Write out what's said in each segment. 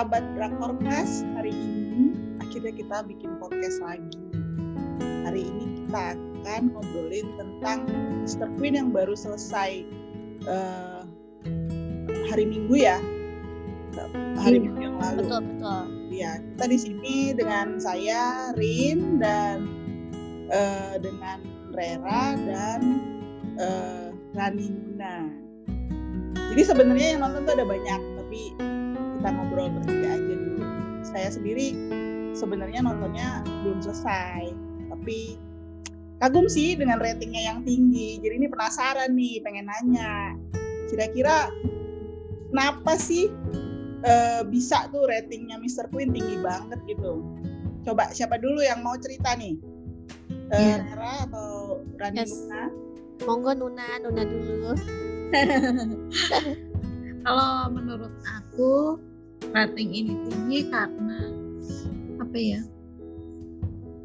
sahabat Drakor Mas, hari ini akhirnya kita bikin podcast lagi. Hari ini kita akan ngobrolin tentang Mr. Queen yang baru selesai uh, hari Minggu ya. Hari Iya, Minggu yang lalu. betul betul Ya, kita di sini dengan saya Rin dan uh, dengan Rera dan uh, Rani Nuna. Jadi sebenarnya yang nonton tuh ada banyak, tapi kita ngobrol bertiga aja dulu. Saya sendiri sebenarnya nontonnya belum selesai, tapi kagum sih dengan ratingnya yang tinggi. Jadi ini penasaran nih, pengen nanya. Kira-kira kenapa sih uh, bisa tuh ratingnya Mr. Queen tinggi banget gitu? Coba siapa dulu yang mau cerita nih? Uh, Yeah. Rera atau Rani Yes. Nuna? monggo Nuna Nuna dulu Kalau menurut aku rating ini tinggi karena apa ya?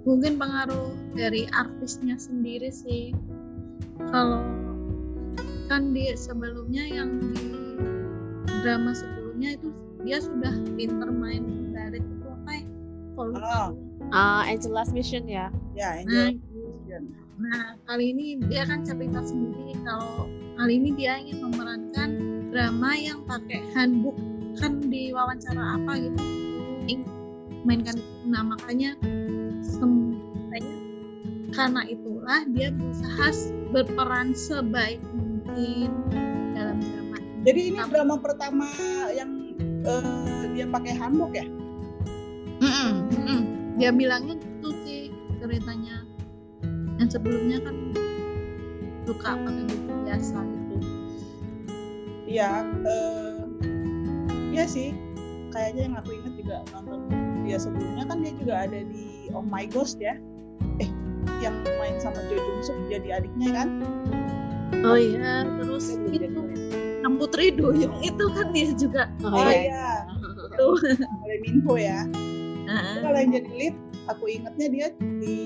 Mungkin pengaruh dari artisnya sendiri sih. Kalau kan di sebelumnya yang di drama sebelumnya itu dia sudah pinter main dari itu apa ya? Oh, Ah, Angel Last Mission ya ya Nah, Angel. Nah, kali ini dia kan cerita sendiri kalau kali ini dia ingin memerankan drama yang pakai handbook kan di wawancara apa gitu mainkan itu. Nah, makanya semuanya karena itulah dia berusaha berperan sebaik mungkin dalam drama. Jadi ini Tapi- drama pertama yang eh, dia pakai handbook ya? Mm-mm, mm-mm. Dia bilangnya gitu sih ceritanya. Yang sebelumnya kan suka pakai buku biasa gitu. Iya, eh, iya sih. Kayaknya yang aku inget juga nonton dia sebelumnya kan dia juga ada di Oh My Ghost ya. Eh, yang main sama Jo Jung Suk jadi adiknya kan? Oh iya, terus Dia itu lead. yang Putri Duyung itu kan dia juga. Oh iya, Tuh. oleh Minho ya. Heeh. Kalau yang jadi lead, aku ingetnya dia di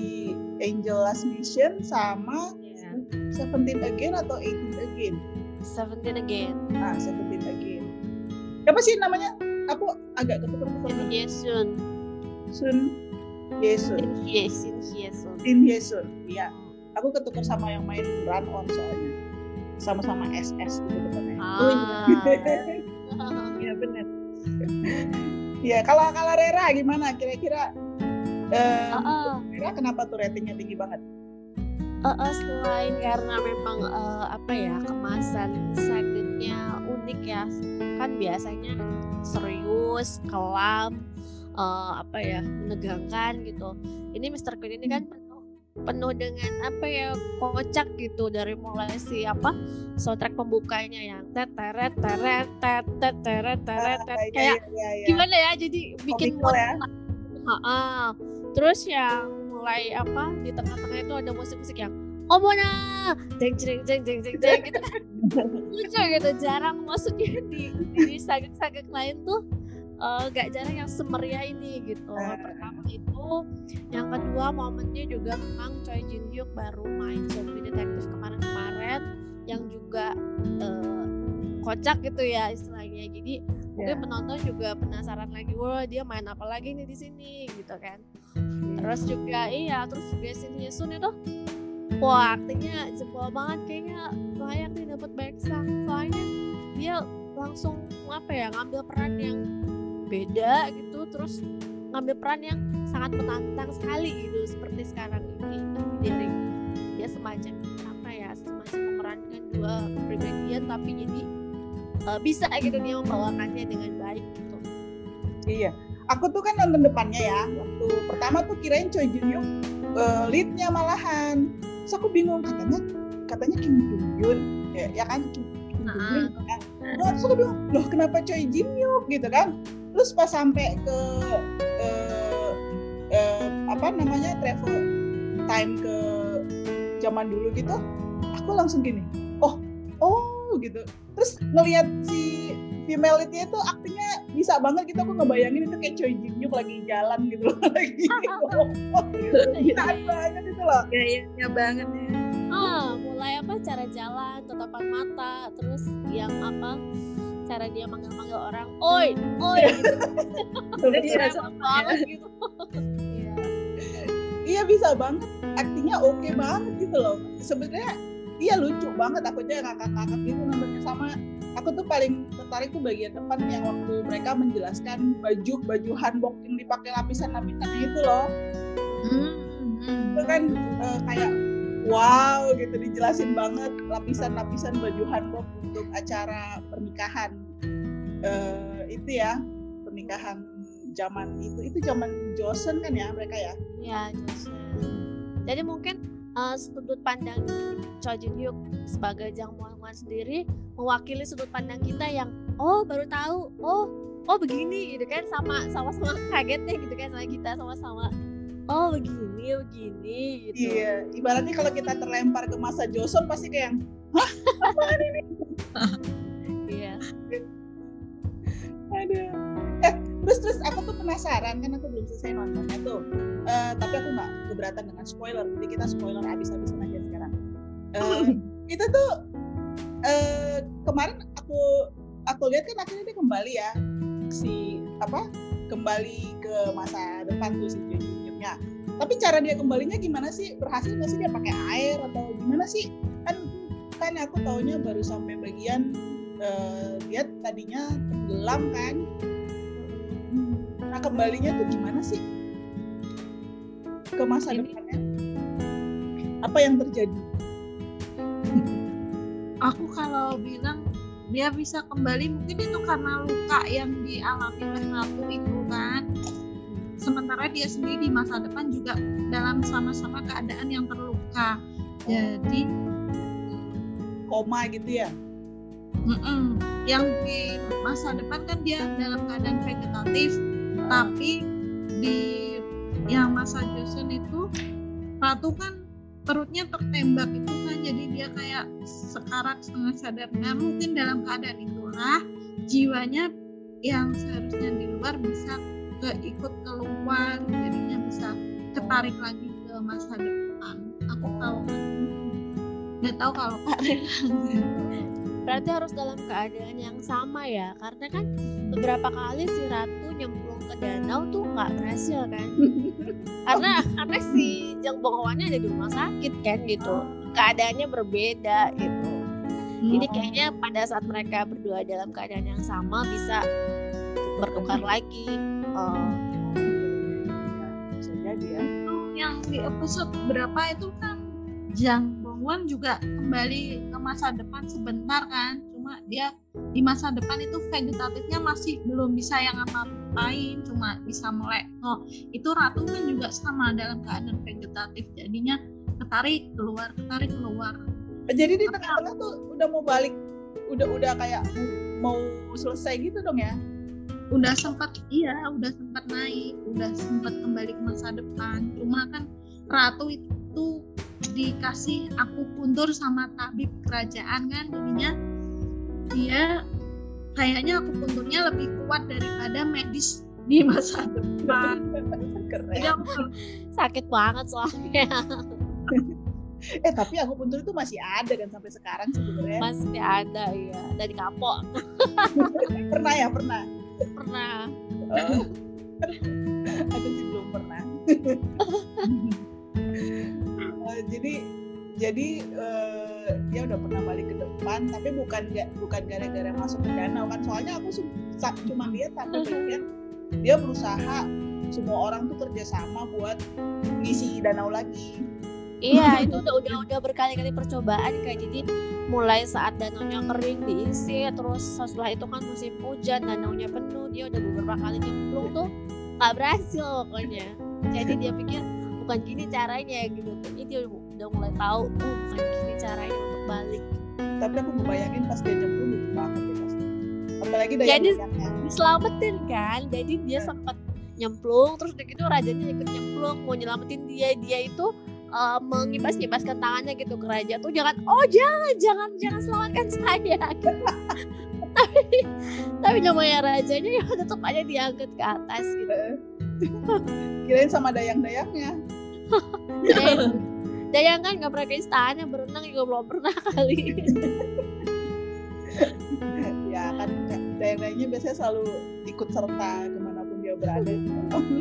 Angel Last Mission sama Iya. Seventeen Again atau Eighteen Again. Seventeen again Ah, Seventeen Again. Siapa sih namanya? Aku agak ketukar-tukar. Shin Hye-sun Sun Yesun. Shin Hye-sun Shin Yesun. Iya. Aku ketukar sama yang main Run On soalnya. Sama-sama SS gitu depannya. ah Iya benar. Iya, kalau kalau Rera gimana kira-kira? Eh, Ah, ah. Rera kenapa tuh ratingnya tinggi banget? Eh, eh, selain karena memang eh, apa ya kemasan sakitnya unik ya kan biasanya serius kelam eh, apa ya menegangkan gitu ini Mr. Queen ini kan penuh penuh dengan apa ya kocak gitu dari mulai si apa soundtrack pembukanya yang teret teret teret tet Ah, iya, kayak iya, iya. gimana ya jadi bikin Comical ya. Ha-ha. Terus yang mulai apa di tengah-tengah itu ada musik-musik yang Omona, jeng jeng jeng jeng jeng jeng gitu. Lucu gitu, jarang maksudnya di di sagak-sagak lain tuh eh, gak jarang yang semeriah ini gitu. Ah. Pertama itu, yang kedua momennya juga memang Choi Jin Hyuk baru main Zombie Detective kemarin-kemarin yang juga eh, kocak gitu ya istilahnya. Jadi mungkin Ya. penonton juga penasaran lagi, wah dia main apa lagi nih di sini gitu kan. Terus juga iya, terus juga Hye Sun itu wah aktingnya jempol banget kayaknya layak nih dapat banyak sang soalnya dia langsung apa ya ngambil peran yang beda gitu terus ngambil peran yang sangat menantang sekali gitu seperti sekarang ini dari dia semacam apa ya semacam memerankan dua kepribadian tapi jadi eh, bisa gitu dia membawakannya dengan baik gitu Iya. Aku tuh kan nonton depannya ya. Waktu pertama tuh kirain Choi Jin Hyuk eh, leadnya malahan. Terus aku bingung katanya katanya Kim Jong Hyun ya, ya kan Kim, Kim Jong Hyun kan. Nah, terus aku bingung loh kenapa Choi Jin Hyuk gitu kan. Terus pas sampai ke eh, eh, apa namanya travel time ke zaman dulu gitu, aku langsung gini, oh oh gitu. Terus ngelihat si female leadnya itu aktingnya bisa banget gitu aku ngebayangin itu kayak Choi Jin Hyuk lagi jalan gitu loh lagi ngomong gitu Gitaan banget itu loh. Gayanya banget ya. ah mulai apa cara jalan tatapan mata terus yang apa cara dia manggil-manggil orang oi oi. Gitu. Iya, Dia banget gitu. Iya. iya bisa banget. Aktingnya oke banget gitu loh. Sebenarnya iya lucu banget aku aja ngakak-ngakak gitu nontonnya sama aku tuh paling tertarik tuh bagian depan yang waktu mereka menjelaskan baju baju hanbok yang dipakai lapisan-lapisannya itu loh Hmm, hmm. itu kan eh, kayak wow gitu dijelasin banget lapisan-lapisan baju hanbok untuk acara pernikahan Eh, itu ya pernikahan zaman itu itu zaman Joseon kan ya mereka ya Iya, Joseon. Jadi mungkin uh, sudut pandang Cho Jin Hyuk sebagai Jang Wan sendiri mewakili sudut pandang kita yang oh baru tahu, oh oh begini gitu kan sama sama-sama kagetnya gitu kan sama kita sama-sama oh begini begini gitu. Iya, ibaratnya kalau kita terlempar ke masa Joseon pasti kayak yang, Iya. ada. Terus terus aku tuh penasaran kan aku belum selesai nontonnya tuh. Eh, tapi aku nggak keberatan dengan spoiler, jadi kita spoiler abis-abisan aja sekarang. Eh, itu tuh eh, kemarin aku aku lihat kan akhirnya dia kembali ya si apa kembali ke masa depan tuh si Jun-Hyuknya. Tapi cara dia kembalinya gimana sih? Berhasil nggak sih dia pakai air atau gimana sih? Kan kan aku taunya baru sampai bagian eh, dia tadinya tenggelam kan. Kembalinya tuh gimana sih? Ke masa depannya? Apa yang terjadi? Aku kalau bilang dia bisa kembali mungkin itu karena luka yang dialami oleh ratu itu kan. Sementara dia sendiri di masa depan juga dalam sama-sama keadaan yang terluka. Jadi Koma gitu ya? Mm-mm. Yang di masa depan kan dia dalam keadaan vegetatif, tapi di yang masa Joseon itu Ratu kan perutnya tertembak itu kan jadi dia kayak sekarat setengah sadar. Nah mungkin dalam keadaan itulah jiwanya yang seharusnya di luar bisa ke ikut keluar jadinya bisa ketarik lagi ke masa depan. Aku tahu nggak tahu kalau. Berarti harus dalam keadaan yang sama ya, karena kan beberapa kali si Ratu nyemplung ke danau tuh nggak berhasil kan? karena karena si Jang Bonghoannya ada di rumah sakit kan gitu, keadaannya berbeda gitu. Jadi kayaknya pada saat mereka berdua dalam keadaan yang sama bisa bertukar lagi. Oh, Bisa jadi ya. yang di episode berapa itu kan Jang Bongwan juga kembali ke masa depan sebentar kan cuma dia di masa depan itu vegetatifnya masih belum bisa yang ngapain cuma bisa melek. Oh itu ratu kan juga sama dalam keadaan vegetatif jadinya ketarik keluar ketarik keluar. Jadi di tengah-tengah tuh udah mau balik, udah udah kayak mau selesai gitu dong ya? udah sempat iya udah sempat naik udah sempat kembali ke masa depan. Cuma kan ratu itu dikasih aku puntur sama tabib kerajaan kan jadinya dia kayaknya aku punturnya lebih kuat daripada medis di masa depan Keren. jadi aku sakit banget soalnya. Eh tapi aku puntur itu masih ada kan sampai sekarang sebenarnya. Masih ada ya dari kapok Pernah ya pernah. pernah. Oh. aku sih belum pernah. Eh, jadi jadi eh, dia udah pernah balik ke depan tapi bukan ga- bukan gara-gara masuk ke danau kan. Soalnya aku cuma lihat sampai bagian dia berusaha semua orang tuh kerjasama buat ngisi danau lagi. Iya, itu udah udah udah berkali-kali percobaan kayak jadi mulai saat danaunya kering diisi terus setelah itu kan musim hujan danaunya penuh dia udah beberapa kali nyemplung tuh nggak berhasil pokoknya. Jadi dia pikir bukan gini caranya gitu. Dia udah mulai tahu oh bukan gini caranya untuk balik. Tapi aku ngebayangin pas dia lucu banget ya pasti apalagi Jadi- daya-dayanya diselamatin kan? Jadi dia sempat nyemplung terus udah gitu rajanya ikut nyemplung mau nyelamatin dia dia itu eh, mengibas-ngibaskan tangannya gitu ke raja tuh jangan oh jangan jangan jangan selamatkan saya. Gitu. tapi tapi namanya rajanya ya tetap aja diangkat ke atas gitu. Kirain sama dayang-dayangnya. Dayang, Dayang kan nggak pernah ke istana berenang juga belum pernah kali. Ya kan dayang-dayangnya biasanya selalu ikut serta ke mana pun dia berada.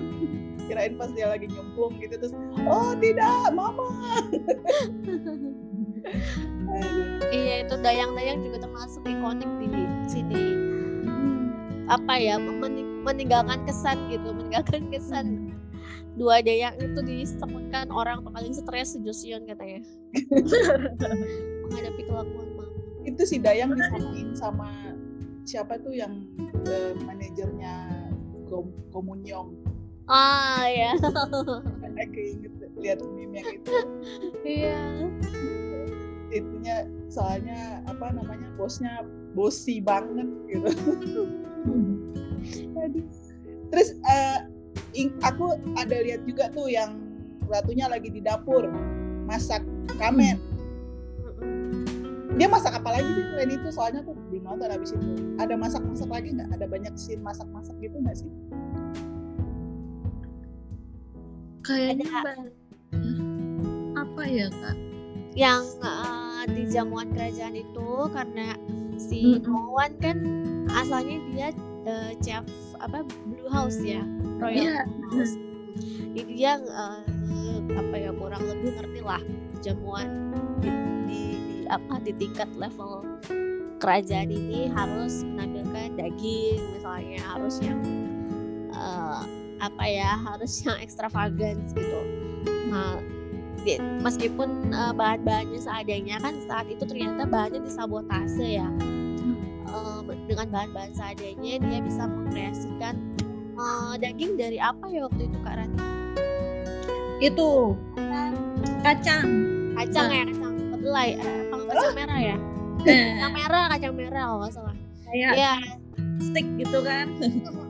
Kirain pas dia lagi nyemplung gitu terus oh tidak mama. Iya itu dayang-dayang juga termasuk ikonik di sini. Apa ya mening- meninggalkan kesan gitu meninggalkan kesan dua dayang itu disebutkan orang paling stres sejosion katanya. Menghadapi kelakuan mama. Itu si Dayang disamain sama siapa tuh yang eh, manajernya Kom Komunyong ah ya aku inget lihat meme yang itu iya. Itunya soalnya apa namanya bosnya bosi banget gitu. Aduh. terus eh, ing- aku ada lihat juga tuh yang ratunya lagi di dapur masak ramen. Dia masak apa lagi sih selain itu? Soalnya aku belum nonton habis itu. Ada masak-masak lagi nggak? Ada banyak scene masak-masak gitu nggak sih? Kayaknya Ada. apa ya kak? Yang eh, di jamuan kerajaan itu karena si Mm-mm. Wawan kan asalnya dia eh, chef apa Blue House ya? Royal Iya. Blue House. Jadi dia eh, apa ya kurang lebih ngerti lah jamuan di, di, di apa di tingkat level kerajaan ini harus menampilkan daging misalnya harus yang eh, apa ya harus yang ekstravagan gitu. Nah di- meskipun eh, bahan-bahannya seadanya kan saat itu ternyata bahannya disabotase ya Eh, dengan bahan-bahan seadanya dia bisa mengkreasikan eh, daging dari apa ya waktu itu kak Rani itu. Kacang. Kacang Nah. ya kacang kedelai eh, kacang merah ya? Kacang merah kacang merah kalau nggak salah. Kayak ya stick gitu kan.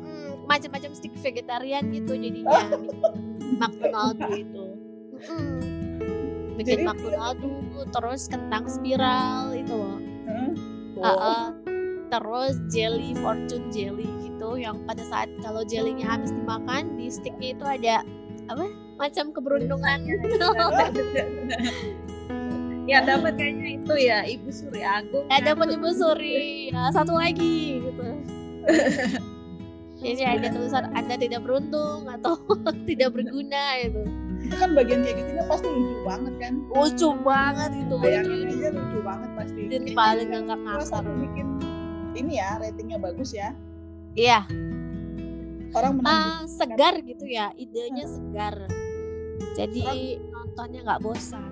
Mm, macam-macam stick vegetarian gitu jadinya McDonald itu Mm-mm. bikin Jadi- McDonald terus kentang spiral itu loh? Uh, uh, terus jelly fortune jelly gitu yang pada saat kalau jellynya habis dimakan di sticknya itu ada apa macam keberuntungan ya dapat kayaknya itu ya ibu Surya Agung ada kan. ibu suri. Ya, satu lagi gitu. Jadi ada tulisan anda tidak beruntung atau tidak berguna itu itu kan bagian kayak gitu pasti lucu banget kan. Lucu banget itu bayangan aja lucu banget pasti. Dan paling ngakak ngakak. bikin ini ya ratingnya bagus ya. Iya. Orang menang ah, segar gitu ya idenya segar. Jadi nontonnya nggak bosan.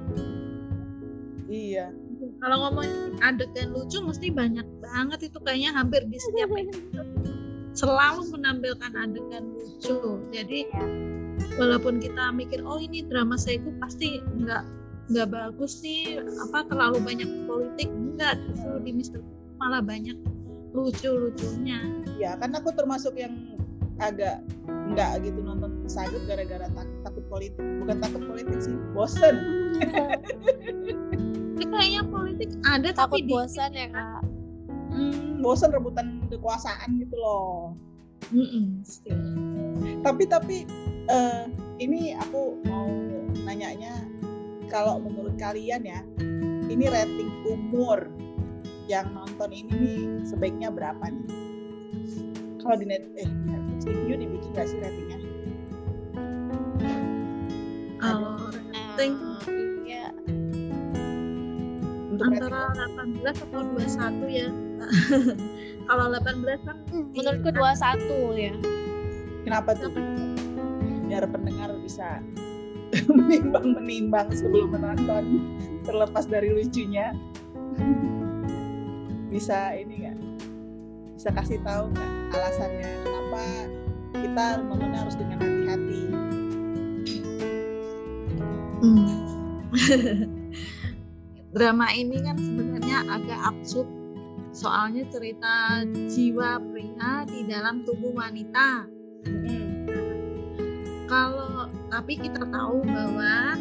Iya. Kalau ngomongin adegan lucu mesti banyak banget itu kayaknya hampir di setiap episode selalu menampilkan adegan lucu. Jadi walaupun kita mikir oh ini drama seiku pasti nggak nggak bagus sih apa terlalu banyak politik. Enggak justru di Mister malah banyak lucu-lucunya. Ya kan aku termasuk yang agak nggak gitu nonton sadut gara-gara tak- takut politik. Bukan takut politik sih bosen. Tapi kayaknya politik ada takut tapi di bosan ya kak? Hmm, bosen rebutan kekuasaan gitu loh. Mm-mm. tapi tapi eh, ini aku mau nanyanya kalau menurut kalian ya ini rating umur yang nonton ini nih sebaiknya berapa nih? Kalau di net eh di Netflix di View dibikin nggak sih ratingnya? Kalau rating? Iya. Rating antara 18 atau 21 ya. Kalau 18 kan menurutku dua satu ya. Kenapa tuh? Biar pendengar bisa menimbang menimbang sebelum menonton terlepas dari lucunya bisa ini nggak bisa kasih tahu nggak alasannya kenapa kita nontonnya harus dengan hati-hati Hmm. drama ini kan sebenarnya agak absurd soalnya cerita jiwa pria di dalam tubuh wanita Mm-mm. kalau tapi kita tahu bahwa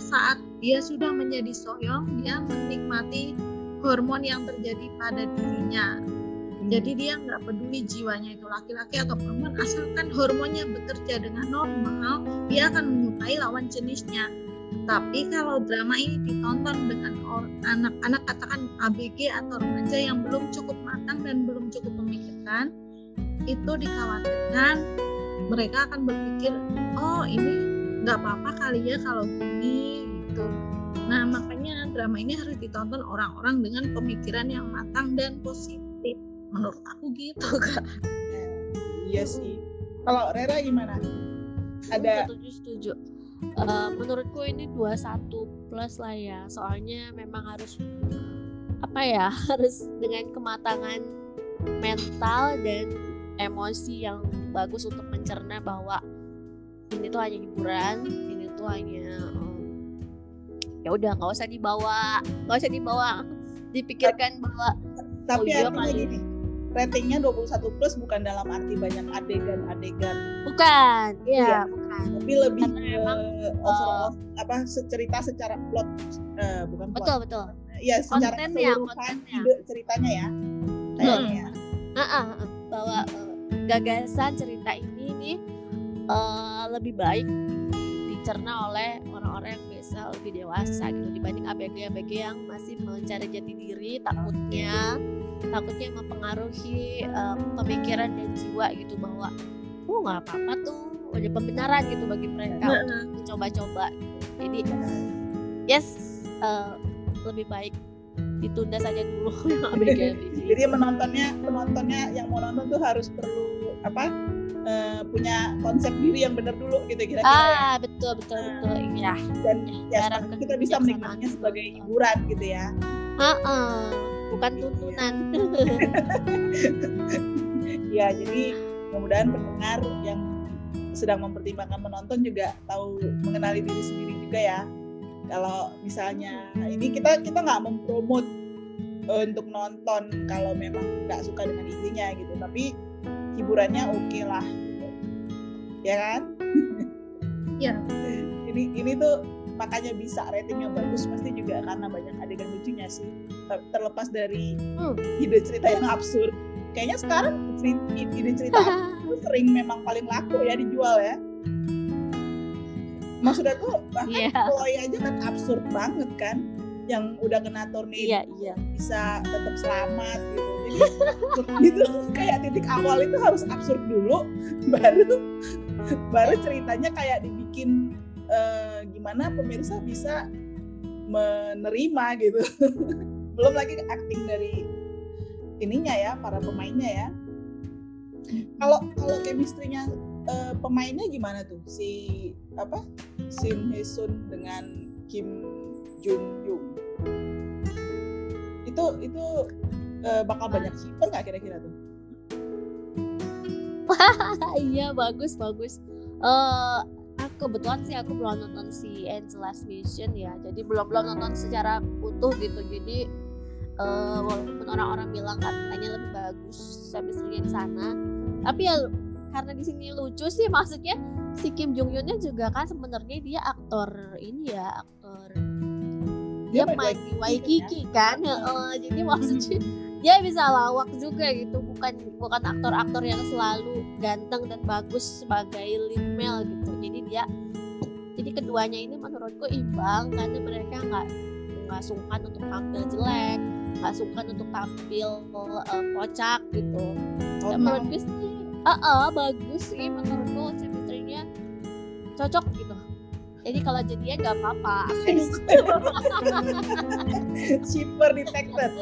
saat dia sudah menjadi soyong dia menikmati hormon yang terjadi pada dirinya. Jadi dia nggak peduli jiwanya itu laki-laki atau perempuan asalkan hormonnya bekerja dengan normal dia akan menyukai lawan jenisnya. Tapi kalau drama ini ditonton dengan anak-anak katakan ABG atau remaja yang belum cukup matang dan belum cukup memikirkan kan itu dikhawatirkan mereka akan berpikir oh ini nggak apa-apa kali ya kalau gini nah makanya drama ini harus ditonton orang-orang dengan pemikiran yang matang dan positif. Menurut aku gitu kak. Iya sih. Kalau Rera gimana? Ada setuju setuju. Uh, menurutku ini 21 plus lah ya. Soalnya memang harus apa ya harus dengan kematangan mental dan emosi yang bagus untuk mencerna bahwa ini tuh hanya hiburan ini tuh hanya um, ya udah nggak usah dibawa nggak usah dibawa. Dipikirkan bahwa tapi oh, iya artinya kali. gini ratingnya 21 plus bukan dalam arti banyak adegan-adegan. Bukan Iya. ya bukan. Tapi lebih Karena ke memang, overall apa secerita secara plot eh, bukan plot. Betul betul. Ya secara Kontennya, keseluruhan kontennya. ide ceritanya ya kayaknya. Ya Ah, ah, ah, bahwa eh, gagasan cerita ini nih eh, lebih baik dicerna oleh orang-orang yang biasa lebih dewasa gitu dibanding ABG-ABG yang masih mencari jati diri takutnya takutnya mempengaruhi eh, pemikiran dan jiwa gitu bahwa oh nggak apa-apa tuh ada pembenaran gitu bagi mereka untuk mencoba-coba gitu. jadi yes eh, lebih baik ditunda saja dulu yang ABG-ABG jadi menontonnya penontonnya yang mau nonton tuh harus perlu apa eh, punya konsep diri yang benar dulu gitu kira-kira. Ya. ah betul betul betul. Iya. dan ya cara sekarang kita bisa menikmatinya sebagai hiburan gitu ya. Heeh, bukan tuntunan. Ya jadi mudah-mudahan pendengar yang sedang mempertimbangkan menonton juga tahu mengenali diri sendiri juga ya. Kalau misalnya ini kita kita nggak mempromot untuk nonton kalau memang nggak suka dengan isinya gitu tapi hiburannya oke lah gitu. ya kan Iya. ini ini tuh makanya bisa ratingnya bagus pasti juga karena banyak adegan lucunya sih terlepas dari Hmm. ide cerita yang absurd kayaknya sekarang ceri- ide cerita absurd sering memang paling laku ya dijual ya maksudnya tuh bahkan. Chloe aja kan absurd banget kan yang udah kena tornado iya iya. bisa tetap selamat gitu. Jadi itu kayak titik awal itu harus absurd dulu baru baru ceritanya kayak dibikin eh, gimana pemirsa bisa menerima gitu. Belum lagi acting dari ininya ya para pemainnya ya. Kalau kalau chemistry-nya eh, pemainnya gimana tuh? Si apa? Shin Hye Sun dengan Kim Jun Young itu itu eh, bakal banyak shipper nggak kira-kira tuh? Iya bagus bagus. Eh aku kebetulan sih aku belum nonton si Angela's Mission ya. Jadi belum belum nonton secara utuh gitu. Jadi eh walaupun orang-orang bilang katanya lebih bagus chemistry di sana. Tapi ya karena di sini lucu sih maksudnya si Kim Jong Hyunnya juga kan sebenarnya dia aktor ini ya aktor dia main di Waikiki Waikiki kan? Heeh, jadi maksudnya dia bisa lawak juga gitu. Bukan bukan aktor-aktor yang selalu ganteng dan bagus sebagai lead male gitu. Jadi dia jadi keduanya ini menurutku imbang karena mereka nggak nggak sungkan untuk tampil jelek nggak sungkan untuk tampil eh, kocak gitu. Dan menurutku sih ah ah, bagus sih menurutku chemistry-nya cocok gitu jadi kalau jadian nggak apa-apa shipper detected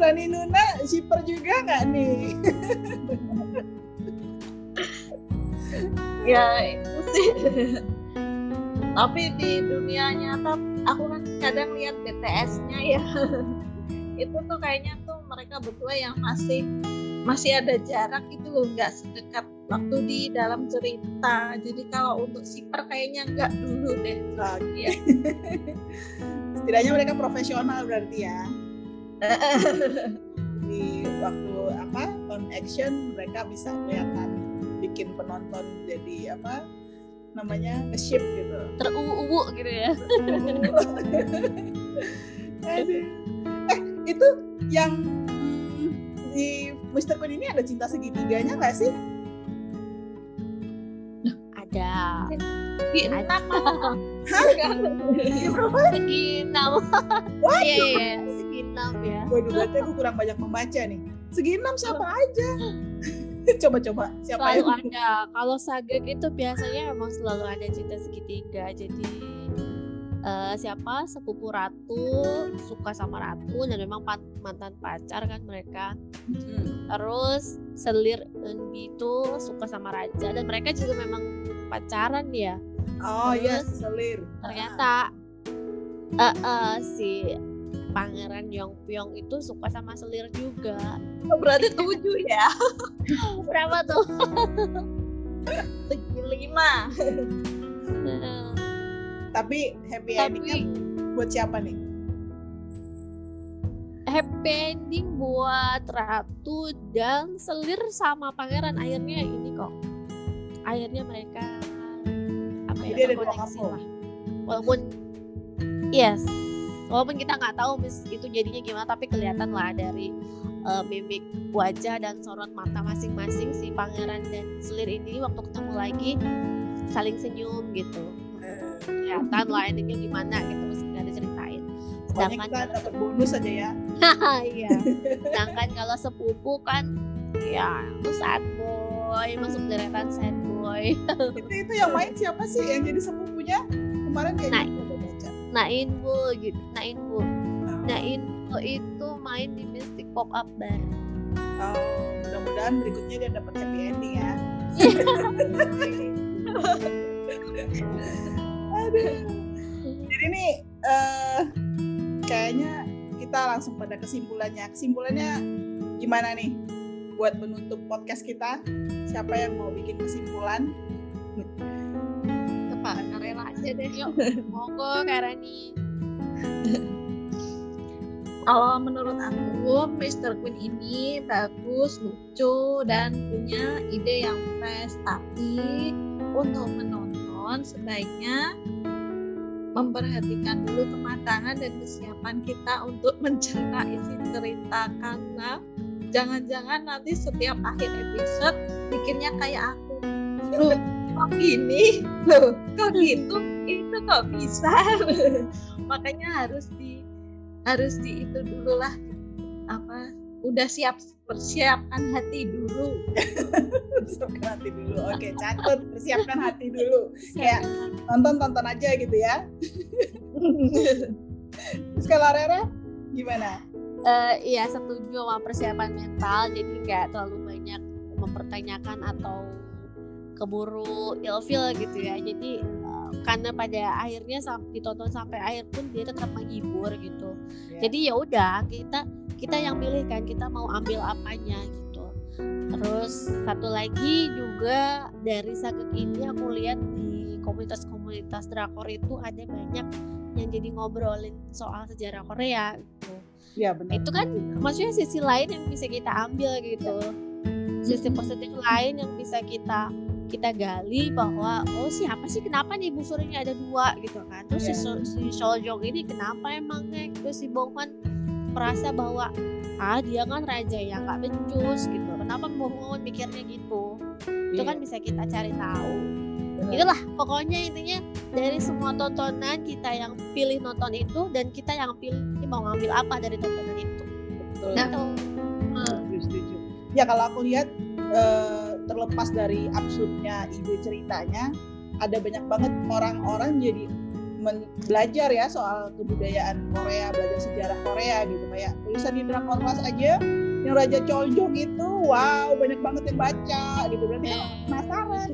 Rani Nuna shipper juga nggak nih? Ya itu sih. Tapi di dunia nyata aku kan kadang lihat BTS-nya ya. Itu tuh kayaknya tuh mereka berdua yang masih masih ada jarak itu loh nggak sedekat waktu di dalam cerita. Jadi kalau untuk siper kayaknya nggak dulu deh Oke. setidaknya mereka profesional berarti ya. Di waktu apa on action mereka bisa kelihatan bikin penonton jadi apa namanya ship gitu. Teruwu gitu ya. Aduh. eh itu yang hmm, di Mr. Queen ini ada cinta segitiganya nggak sih ada di Ada. enam Iya berapa segi nama iya iya iya segi enam ya. Waduh, berarti aku kurang banyak membaca nih. Segi enam siapa aja? Coba-coba siapa Selalu yang ada. Kalau sagek itu biasanya emang selalu ada cinta segitiga. Jadi eh, siapa sepupu ratu suka sama ratu dan memang mantan pacar kan mereka. Hmm. Terus selir Enbi itu suka sama raja dan mereka juga memang pacaran ya. Oh iya, Terus, selir. Ternyata eh, eh, si Pangeran Yongpyong itu suka sama selir juga. Oh, berarti tujuh ya Berapa tuh? lima Tapi happy Tapi endingnya buat siapa nih? happy ending buat Ratu dan Selir sama Pangeran akhirnya ini kok. Akhirnya mereka apa ya Jadi ada dua terkoneksi kampung. lah. Walaupun yes, walaupun kita nggak tahu mis itu jadinya gimana tapi kelihatan lah dari eh, mimik wajah dan sorot mata masing-masing si Pangeran dan Selir ini waktu ketemu lagi saling senyum gitu. Kelihatan lah endingnya gimana gitu mesti nggak diceritain. Pokoknya Sedangkan kita kalau dapat bonus aja ya. iya. Sedangkan kalau sepupu kan ya itu sad boy, masuk deretan sad boy. itu itu yang main siapa sih yang jadi sepupunya? Kemarin kayaknya Nah. udah baca. Nainbu gitu. Nainbu. Nah, Nainbu itu main di Mystic Pop Up Bar. oh, mudah-mudahan berikutnya dia dapat happy ending ya. Aduh. Jadi nih eh kayaknya kita langsung pada kesimpulannya. Kesimpulannya gimana nih buat menutup podcast kita? Siapa yang mau bikin kesimpulan? apa karela aja deh Yuk, monggo Karani. kalau menurut aku Mr. Queen ini bagus lucu dan punya ide yang fresh tapi untuk sebaiknya memperhatikan dulu kematangan dan kesiapan kita untuk mencerna isi cerita karena jangan-jangan nanti setiap akhir episode bikinnya kayak aku. Loh kok gini? Loh kok gitu? Itu kok bisa? Makanya harus di harus di itu dulu lah apa udah siap persiapkan hati dulu Persiapkan hati dulu. Oke, catat. Persiapkan hati dulu. Kayak nonton tonton aja gitu ya. Terus kalau Rera gimana? Eh, iya setuju sama persiapan mental jadi nggak terlalu banyak mempertanyakan atau keburu ilfil gitu ya jadi eh, karena pada akhirnya ditonton sampai akhir pun dia tetap menghibur gitu Ya. jadi ya udah kita kita yang milih kan kita mau ambil apanya gitu terus satu lagi juga dari sagek ini aku lihat di komunitas-komunitas drakor itu ada banyak yang jadi ngobrolin soal sejarah Korea gitu Iya benar. itu kan maksudnya sisi lain yang bisa kita ambil gitu sisi positif lain yang bisa kita kita gali bahwa oh siapa sih kenapa nih busurnya ada dua gitu kan terus si, Iya. So- si Soljong ini kenapa emangnya terus si Bongman merasa bahwa ah dia kan raja yang nggak becus gitu. Kenapa Bongman mikirnya gitu? Itu kan bisa kita cari tahu. Itulah pokoknya intinya dari semua tontonan kita yang pilih nonton itu dan kita yang pilih mau ngambil apa dari tontonan itu. Betul. Nah, Gitu. Setuju, setuju. Ya kalau aku lihat eh, terlepas dari absurdnya ide ceritanya, ada banyak banget orang-orang jadi belajar ya soal kebudayaan Korea, belajar sejarah Korea gitu. Kayak tulisan di Drakor aja yang Raja Choljong itu wow banyak banget yang baca gitu. Berarti kan penasaran.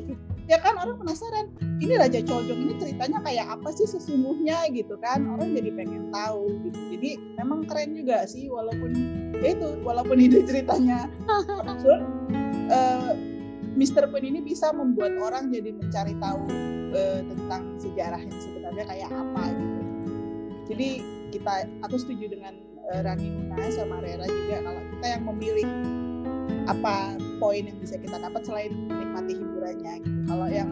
Ya kan orang penasaran ini Raja Choljong ini ceritanya kayak apa sih sesungguhnya gitu kan? Orang jadi pengen tahu gitu. Jadi memang keren juga sih walaupun ya itu walaupun ide ceritanya absurd eh, Mr. Queen ini bisa membuat orang jadi mencari tahu eh, tentang sejarah yang sebenarnya kayak apa gitu jadi kita aku setuju dengan eh, Rani Nuna sama Rera juga kalau kita yang memilih apa poin yang bisa kita dapat selain menikmati hiburannya gitu. Kalau yang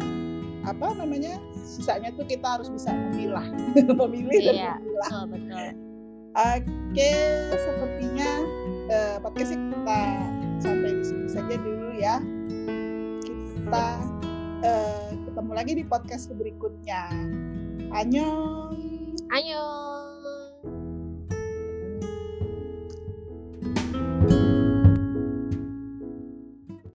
apa namanya sisanya tuh kita harus bisa memilah, memilih dan Iya. memilah. betul betul Oke, sepertinya eh, podcast kita sampai di sini saja dulu ya. Kita eh, ketemu lagi di podcast berikutnya. Annyeong. ayo